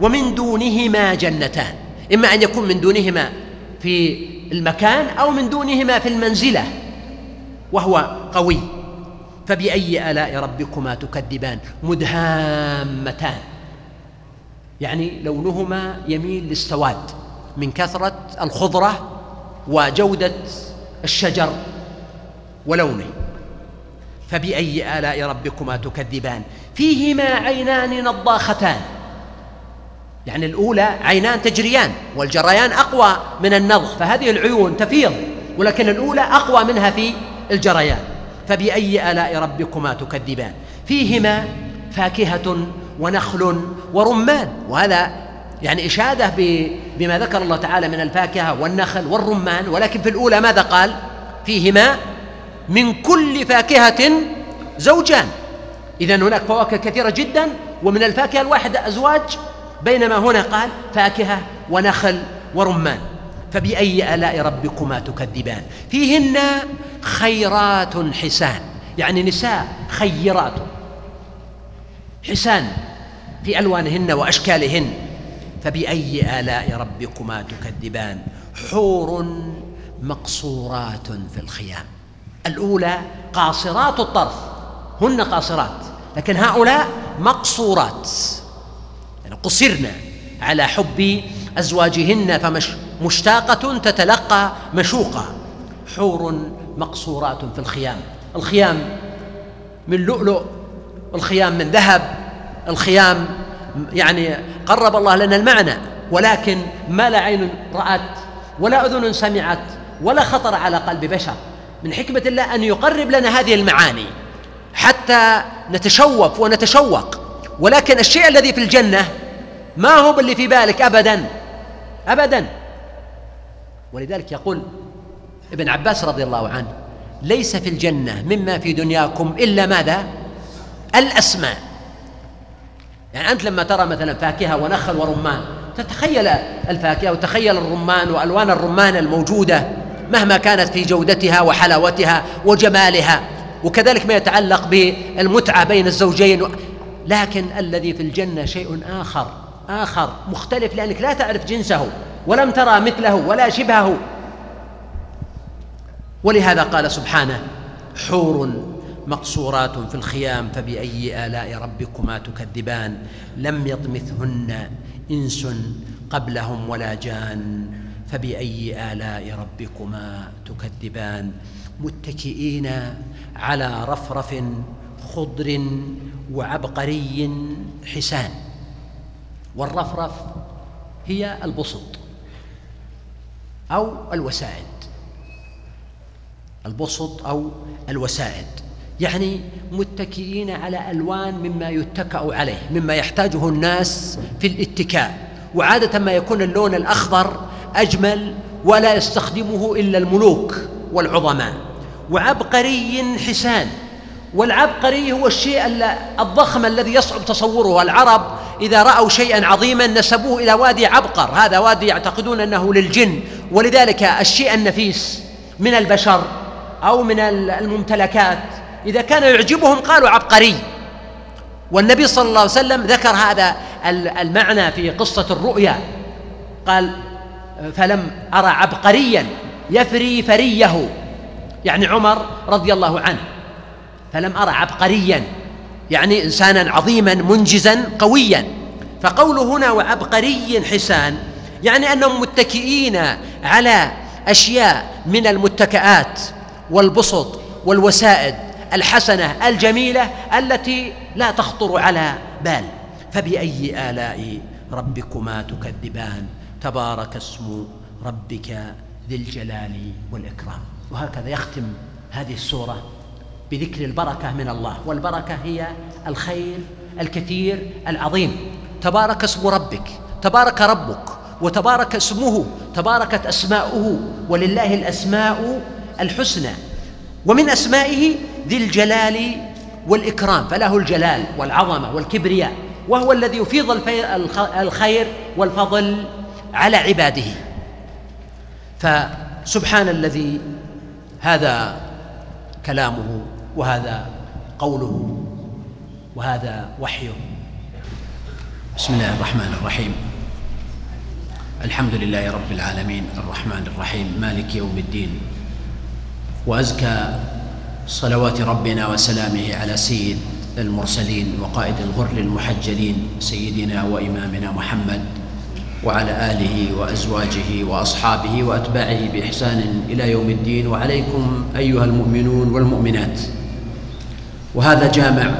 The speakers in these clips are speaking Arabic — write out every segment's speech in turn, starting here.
ومن دونهما جنتان. إما أن يكون من دونهما في المكان أو من دونهما في المنزلة وهو قوي. فبأي آلاء ربكما تكذبان؟ مدهامتان. يعني لونهما يميل للسواد من كثرة الخضرة وجودة الشجر ولونه. فبأي آلاء ربكما تكذبان؟ فيهما عينان نضاختان. يعني الأولى عينان تجريان والجريان أقوى من النضخ فهذه العيون تفيض ولكن الأولى أقوى منها في الجريان. فبأي آلاء ربكما تكذبان؟ فيهما فاكهة ونخل ورمان وهذا يعني إشادة بما ذكر الله تعالى من الفاكهة والنخل والرمان ولكن في الأولى ماذا قال؟ فيهما من كل فاكهة زوجان. إذا هناك فواكه كثيرة جدا ومن الفاكهة الواحدة أزواج بينما هنا قال فاكهة ونخل ورمان. فبأي آلاء ربكما تكذبان؟ فيهن خيرات حسان. يعني نساء خيرات. حسان في ألوانهن وأشكالهن. فبأي آلاء ربكما تكذبان؟ حور مقصورات في الخيام. الأولى قاصرات الطرف. هن قاصرات. لكن هؤلاء مقصورات. يعني قصرن على حب أزواجهن فمشتاقة تتلقى مشوقة. حور مقصورات في الخيام. الخيام من لؤلؤ الخيام من ذهب الخيام يعني قرب الله لنا المعنى ولكن ما لا عين رأت ولا أذن سمعت ولا خطر على قلب بشر. من حكمة الله أن يقرب لنا هذه المعاني حتى نتشوف ونتشوق. ولكن الشيء الذي في الجنة ما هو باللي في بالك أبدا؟ أبدا. ولذلك يقول ابن عباس رضي الله عنه ليس في الجنة مما في دنياكم إلا ماذا؟ الأسماء. يعني أنت لما ترى مثلا فاكهة ونخل ورمان تتخيل الفاكهة وتخيل الرمان وألوان الرمان الموجودة مهما كانت في جودتها وحلاوتها وجمالها وكذلك ما يتعلق بالمتعة بين الزوجين لكن الذي في الجنة شيء آخر آخر مختلف لأنك لا تعرف جنسه ولم ترى مثله ولا شبهه. ولهذا قال سبحانه حور مقصورات في الخيام فبأي آلاء ربكما تكذبان؟ لم يطمثهن إنس قبلهم ولا جان فبأي آلاء ربكما تكذبان؟ متكئين على رفرف خضر وعبقري حسان. والرفرف هي البسط أو الوسائد. البسط أو الوسائد. يعني متكئين على ألوان مما يتكأ عليه مما يحتاجه الناس في الاتكاء. وعادة ما يكون اللون الأخضر أجمل ولا يستخدمه إلا الملوك والعظماء. وعبقري حسان والعبقري هو الشيء الضخم الذي يصعب تصوره. العرب إذا رأوا شيئا عظيما نسبوه إلى وادي عبقر. هذا وادي يعتقدون أنه للجن. ولذلك الشيء النفيس من البشر أو من الممتلكات. إذا كان يعجبهم قالوا عبقري. والنبي صلى الله عليه وسلم ذكر هذا المعنى في قصة الرؤيا. قال فلم أرى عبقريا يفري فريه. يعني عمر رضي الله عنه. فلم أرى عبقريا يعني إنسانا عظيما منجزا قويا. فقوله هنا وعبقري حسان يعني أنهم متكئين على أشياء من المتكئات والبسط والوسائد الحسنة الجميلة التي لا تخطر على بال. فبأي آلاء ربكما تكذبان؟ تبارك اسم ربك ذي الجلال والإكرام. وهكذا يختم هذه السورة. بذكر البركة من الله والبركة هي الخير الكثير العظيم. تبارك اسم ربك تبارك ربك وتبارك اسمه تباركت أسماؤه ولله الأسماء الحسنى. ومن أسمائه ذي الجلال والإكرام فله الجلال والعظمة والكبرياء وهو الذي يفيض الخير والفضل على عباده. فسبحان الذي هذا كلامه وهذا قوله وهذا وحيه. بسم الله الرحمن الرحيم. الحمد لله رب العالمين الرحمن الرحيم. مالك يوم الدين. وأزكى صلوات ربنا وسلامه على سيد المرسلين وقائد الغر المحجلين سيدنا وإمامنا محمد وعلى آله وأزواجه وأصحابه وأتباعه بإحسان إلى يوم الدين. وعليكم أيها المؤمنون والمؤمنات. وهذا جامع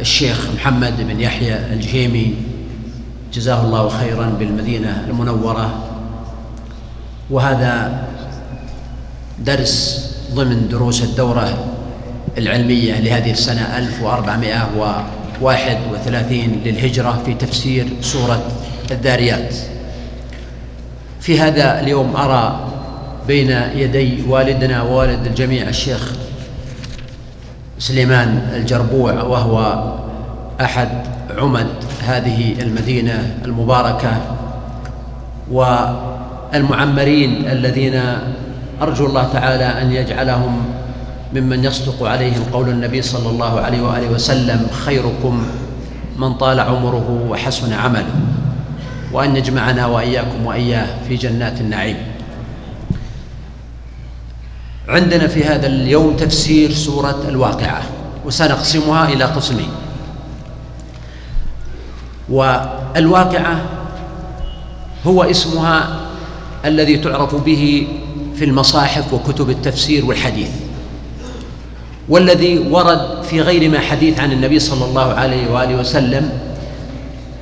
الشيخ محمد بن يحيى الجهيمي جزاه الله خيرا بالمدينة المنورة. وهذا درس ضمن دروس الدورة العلمية لهذه السنة 1431 للهجرة في تفسير سورة الذاريات في هذا اليوم أرى بين يدي والدنا ووالد الجميع الشيخ سليمان الجربوع وهو أحد عمد هذه المدينة المباركة والمعمرين الذين أرجو الله تعالى أن يجعلهم ممن يصدق عليهم قول النبي صلى الله عليه وآله وسلم خيركم من طال عمره وحسن عمله وأن يجمعنا وإياكم وإياه في جنات النعيم. عندنا في هذا اليوم تفسير سورة الواقعة وسنقسمها إلى قسمين. والواقعة هو اسمها الذي تعرف به في المصاحف وكتب التفسير والحديث والذي ورد في غير ما حديث عن النبي صلى الله عليه وآله وسلم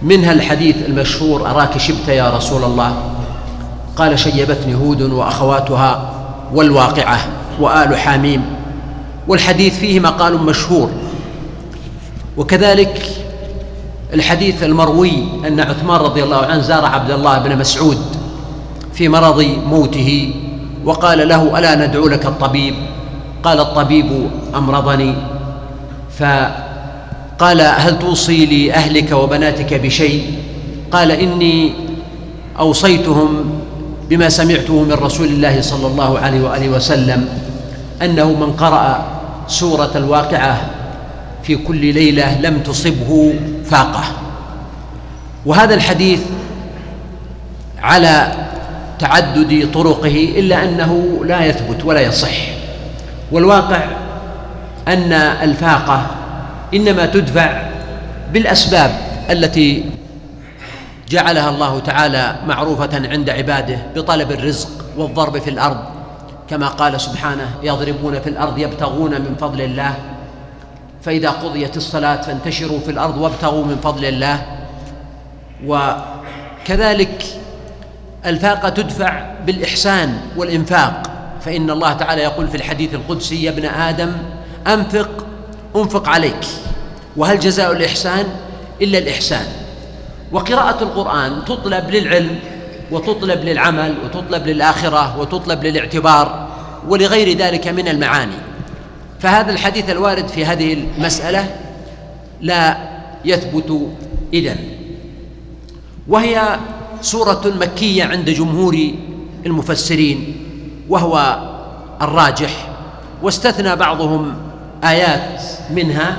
منها الحديث المشهور أراك شبت يا رسول الله؟ قال شيبتني هود وأخواتها والواقعة وآل حاميم والحديث فيه مقال مشهور. وكذلك الحديث المروي أن عثمان رضي الله عنه زار عبد الله بن مسعود في مرض موته وقال له ألا ندعو لك الطبيب؟ قال الطبيب أمرضني. ف قال هل توصي لأهلك وبناتك بشيء؟ قال إني أوصيتهم بما سمعته من رسول الله صلى الله عليه وآله وسلم أنه من قرأ سورة الواقعة في كل ليلة لم تصبه فاقة. وهذا الحديث على تعدد طرقه إلا أنه لا يثبت ولا يصح. والواقع أن الفاقة إنما تدفع بالأسباب التي جعلها الله تعالى معروفة عند عباده بطلب الرزق والضرب في الأرض. كما قال سبحانه يضربون في الأرض يبتغون من فضل الله. فإذا قضيت الصلاة فانتشروا في الأرض وابتغوا من فضل الله. وكذلك الفاقة تدفع بالإحسان والإنفاق. فإن الله تعالى يقول في الحديث القدسي يا ابن آدم أنفق أنفق عليك. وهل جزاء الإحسان؟ إلا الإحسان. وقراءة القرآن تطلب للعلم وتطلب للعمل وتطلب للآخرة وتطلب للاعتبار ولغير ذلك من المعاني. فهذا الحديث الوارد في هذه المسألة لا يثبت إذن. وهي سورة مكية عند جمهور المفسرين وهو الراجح. واستثنى بعضهم آيات منها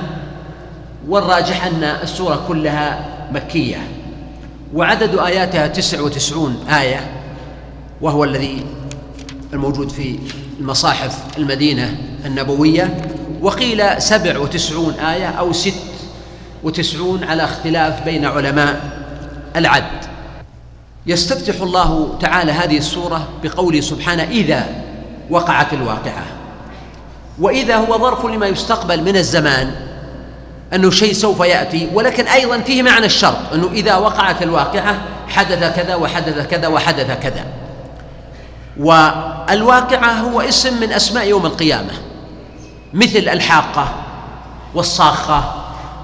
والراجح أن السورة كلها مكية. وعدد آياتها تسع وتسعون آية وهو الذي الموجود في المصاحف المدينة النبوية. وقيل سبع وتسعون آية أو ست وتسعون على اختلاف بين علماء العد. يستفتح الله تعالى هذه السورة بقوله سبحانه إذا وقعت الواقعة. وإذا هو ظرف لما يستقبل من الزمان. أنه شيء سوف يأتي ولكن أيضا فيه معنى الشرط أنه إذا وقعت الواقعة حدث كذا وحدث كذا وحدث كذا. والواقعة هو اسم من أسماء يوم القيامة مثل الحاقة والصاخة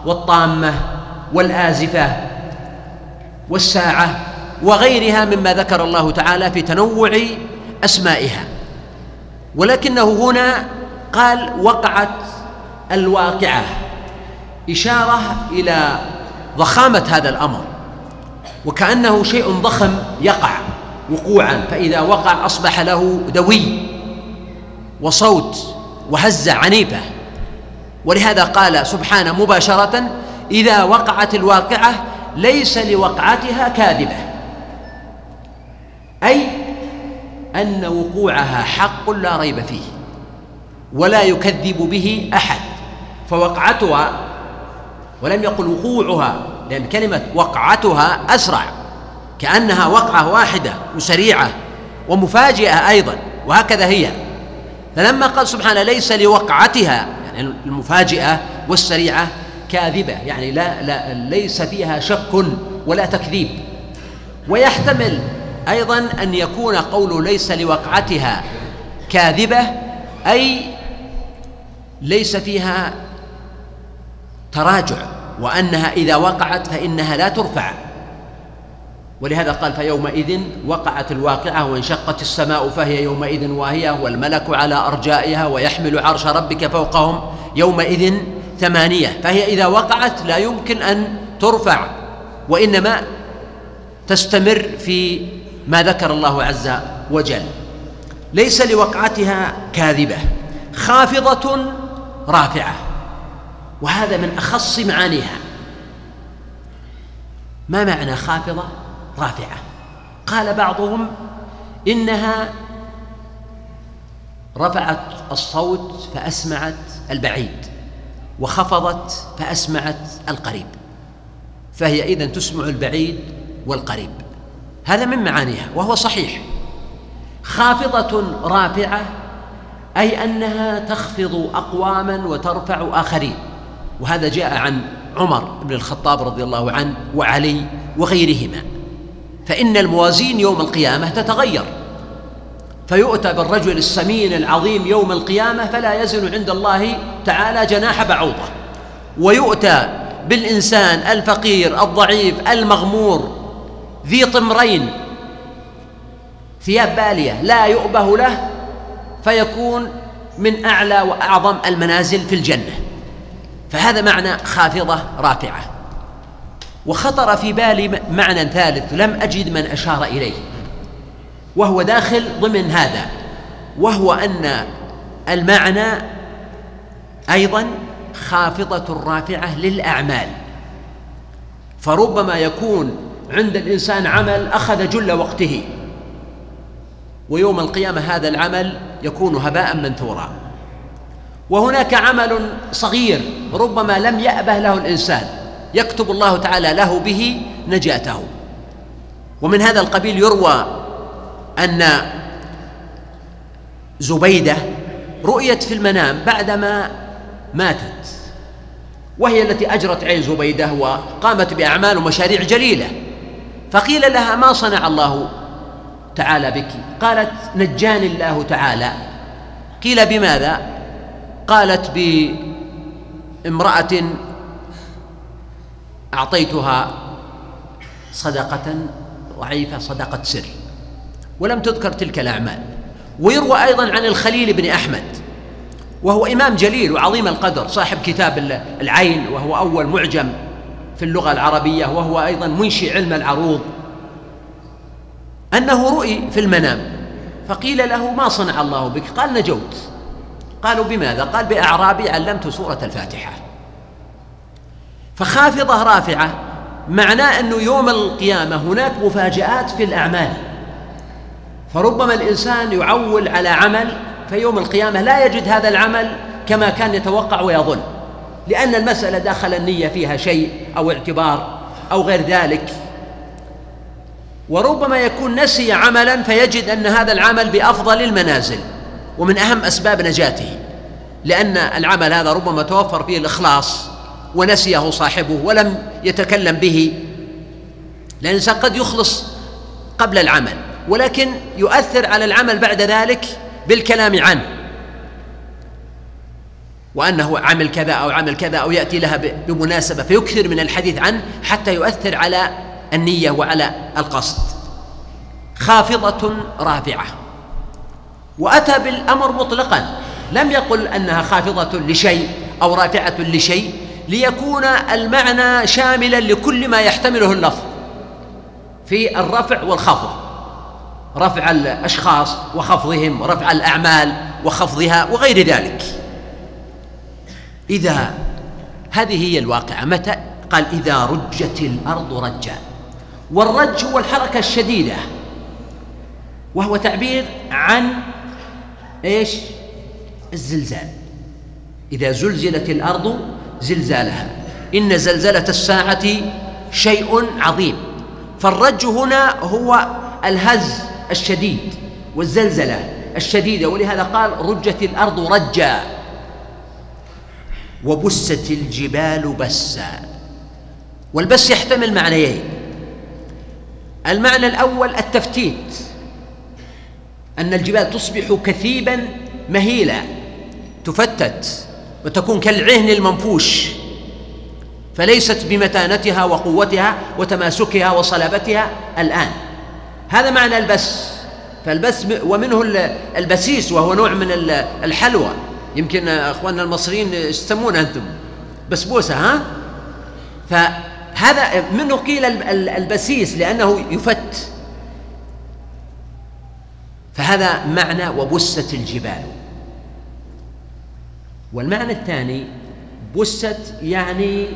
والطامة والآزفة والساعة وغيرها مما ذكر الله تعالى في تنوع أسمائها. ولكنه هنا قال وقعت الواقعة. إشارة إلى ضخامة هذا الأمر وكأنه شيء ضخم يقع وقوعا فإذا وقع أصبح له دوي وصوت وهزه عنيفة. ولهذا قال سبحانه مباشرة إذا وقعت الواقعة ليس لوقعتها كاذبة أي أن وقوعها حق لا ريب فيه ولا يكذب به أحد فوقعتها ولم يقل وقوعها لأن كلمة وقعتها أسرع. كأنها وقعة واحدة وسريعة ومفاجئة أيضا وهكذا هي. فلما قال سبحانه ليس لوقعتها يعني المفاجئة والسريعة كاذبة يعني لا, لا ليس فيها شك ولا تكذيب. ويحتمل أيضا أن يكون قول ليس لوقعتها كاذبة أي ليس فيها تراجع وأنها إذا وقعت فإنها لا ترفع. ولهذا قال فيومئذ وقعت الواقعة وانشقت السماء فهي يومئذ واهية والملك على أرجائها ويحمل عرش ربك فوقهم. يومئذ ثمانية فهي إذا وقعت لا يمكن أن ترفع وإنما تستمر في ما ذكر الله عز وجل. ليس لوقعتها كاذبة خافضة رافعة. وهذا من أخص معانيها. ما معنى خافضة؟ رافعة. قال بعضهم إنها رفعت الصوت فأسمعت البعيد وخفضت فأسمعت القريب. فهي اذا تسمع البعيد والقريب. هذا من معانيها وهو صحيح. خافضة رافعة أي أنها تخفض أقواما وترفع آخرين. وهذا جاء عن عمر بن الخطاب رضي الله عنه وعلي وغيرهما. فإن الموازين يوم القيامة تتغير. فيؤتى بالرجل السمين العظيم يوم القيامة فلا يزن عند الله تعالى جناح بعوضة. ويؤتى بالإنسان الفقير الضعيف المغمور ذي طمرين ثياب بالية لا يؤبه له فيكون من أعلى وأعظم المنازل في الجنة. فهذا معنى خافضة رافعة. وخطر في بالي معنى ثالث لم أجد من أشار إليه. وهو داخل ضمن هذا. وهو أن المعنى أيضا خافضة رافعة للأعمال. فربما يكون عند الإنسان عمل أخذ جل وقته. ويوم القيامة هذا العمل يكون هباء منثورا. وهناك عمل صغير ربما لم يأبه له الإنسان يكتب الله تعالى له به نجاته. ومن هذا القبيل يروى أن زبيدة رؤيت في المنام بعدما ماتت وهي التي أجرت عين زبيدة وقامت بأعمال ومشاريع جليلة. فقيل لها ما صنع الله تعالى بك؟ قالت نجاني الله تعالى. قيل بماذا؟ قالت بامرأة أعطيتها صدقة ضعيفة صدقة سر ولم تذكر تلك الأعمال. ويروى أيضا عن الخليل بن أحمد وهو إمام جليل وعظيم القدر صاحب كتاب العين وهو أول معجم في اللغة العربية وهو أيضا منشئ علم العروض. أنه رؤي في المنام فقيل له ما صنع الله بك؟ قال نجوت. قالوا بماذا؟ قال بأعرابي علمت سورة الفاتحة. فخافضة رافعة معناه أنه يوم القيامة هناك مفاجآت في الأعمال. فربما الإنسان يعول على عمل في يوم القيامة لا يجد هذا العمل كما كان يتوقع ويظن. لأن المسألة داخل النية فيها شيء أو اعتبار أو غير ذلك. وربما يكون نسي عملا فيجد أن هذا العمل بأفضل المنازل. ومن أهم أسباب نجاته لأن العمل هذا ربما توفر فيه الإخلاص ونسيه صاحبه ولم يتكلم به. لأن الإنسان قد يخلص قبل العمل ولكن يؤثر على العمل بعد ذلك بالكلام عنه. وأنه عمل كذا أو عمل كذا أو يأتي لها بمناسبة فيكثر من الحديث عنه حتى يؤثر على النية وعلى القصد. خافضة رافعة وأتى بالأمر مطلقا. لم يقل أنها خافضة لشيء أو رافعة لشيء ليكون المعنى شاملا لكل ما يحتمله اللفظ في الرفع والخفض. رفع الأشخاص وخفضهم ورفع الأعمال وخفضها وغير ذلك. إذا هذه هي الواقعة. متى؟ قال إذا رجت الأرض رجا. والرج هو الحركة الشديدة وهو تعبير عن إيش؟ الزلزال. إذا زلزلت الأرض زلزالها. إن زلزلة الساعة شيء عظيم. فالرج هنا هو الهز الشديد والزلزلة الشديدة ولهذا قال رجت الأرض رجا. وبست الجبال بسا. والبس يحتمل معنيين. المعنى الأول التفتيت. أن الجبال تصبح كثيبا مهيلا تفتت وتكون كالعهن المنفوش. فليست بمتانتها وقوتها وتماسكها وصلابتها الآن. هذا معنى البس. فالبس ومنه البسيس وهو نوع من الحلوى. يمكن أخواننا المصريين يسمونه أنتم. بسبوسة ها؟ فهذا منه قيل البسيس لأنه يفت. فهذا معنى وبست الجبال. والمعنى الثاني بست يعني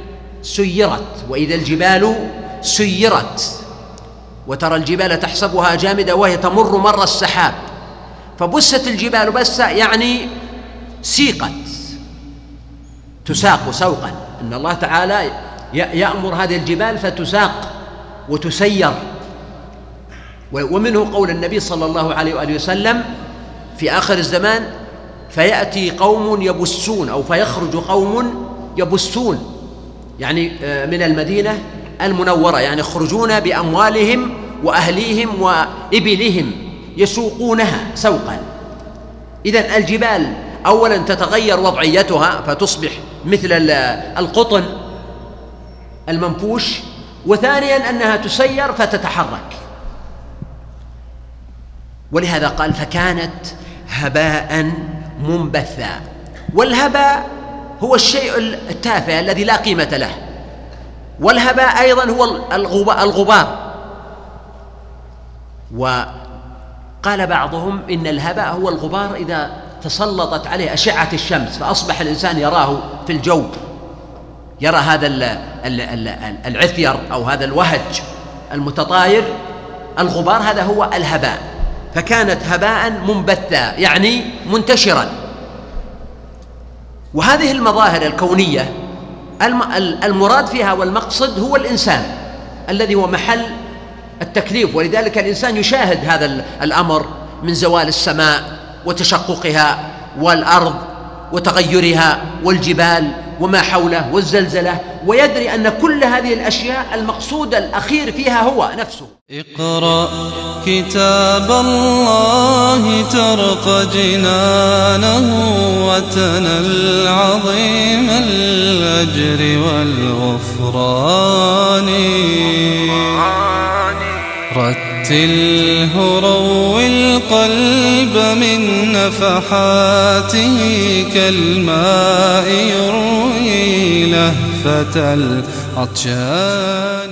سيرت وإذا الجبال سيرت وترى الجبال تحسبها جامدة وهي تمر مر السحاب. فبست الجبال بسا يعني سيقت تساق سوقا. إن الله تعالى يأمر هذه الجبال فتساق وتسير. ومنه قول النبي صلى الله عليه وآله وسلم في آخر الزمان فيأتي قوم يبسون أو فيخرج قوم يبسون يعني آه، من المدينة المنورة يعني يخرجون بأموالهم وأهليهم وإبلهم يسوقونها سوقا. اذا الجبال اولا تتغير وضعيتها فتصبح مثل القطن المنفوش وثانيا أنها تسير فتتحرك. ولهذا قال فكانت هباء منبثا. والهباء هو الشيء التافه الذي لا قيمة له. والهباء أيضا هو الغبار. وقال بعضهم إن الهباء هو الغبار إذا تسلطت عليه أشعة الشمس فأصبح الإنسان يراه في الجو. يرى هذا العثير أو هذا الوهج المتطاير. الغبار هذا هو الهباء. فكانت هباء منبثا يعني منتشرا. وهذه المظاهر الكونية المراد فيها والمقصد هو الإنسان الذي هو محل التكليف. ولذلك الإنسان يشاهد هذا الأمر من زوال السماء وتشققها والأرض وتغيرها والجبال. وما حوله والزلزلة ويدري أن كل هذه الأشياء المقصود الأخير فيها هو نفسه. اقرأ كتاب الله ترق جنانه وتنل عظيم الأجر والغفران. رتله روي القلب من نفحاته كالماء يروي لهفة العطشان.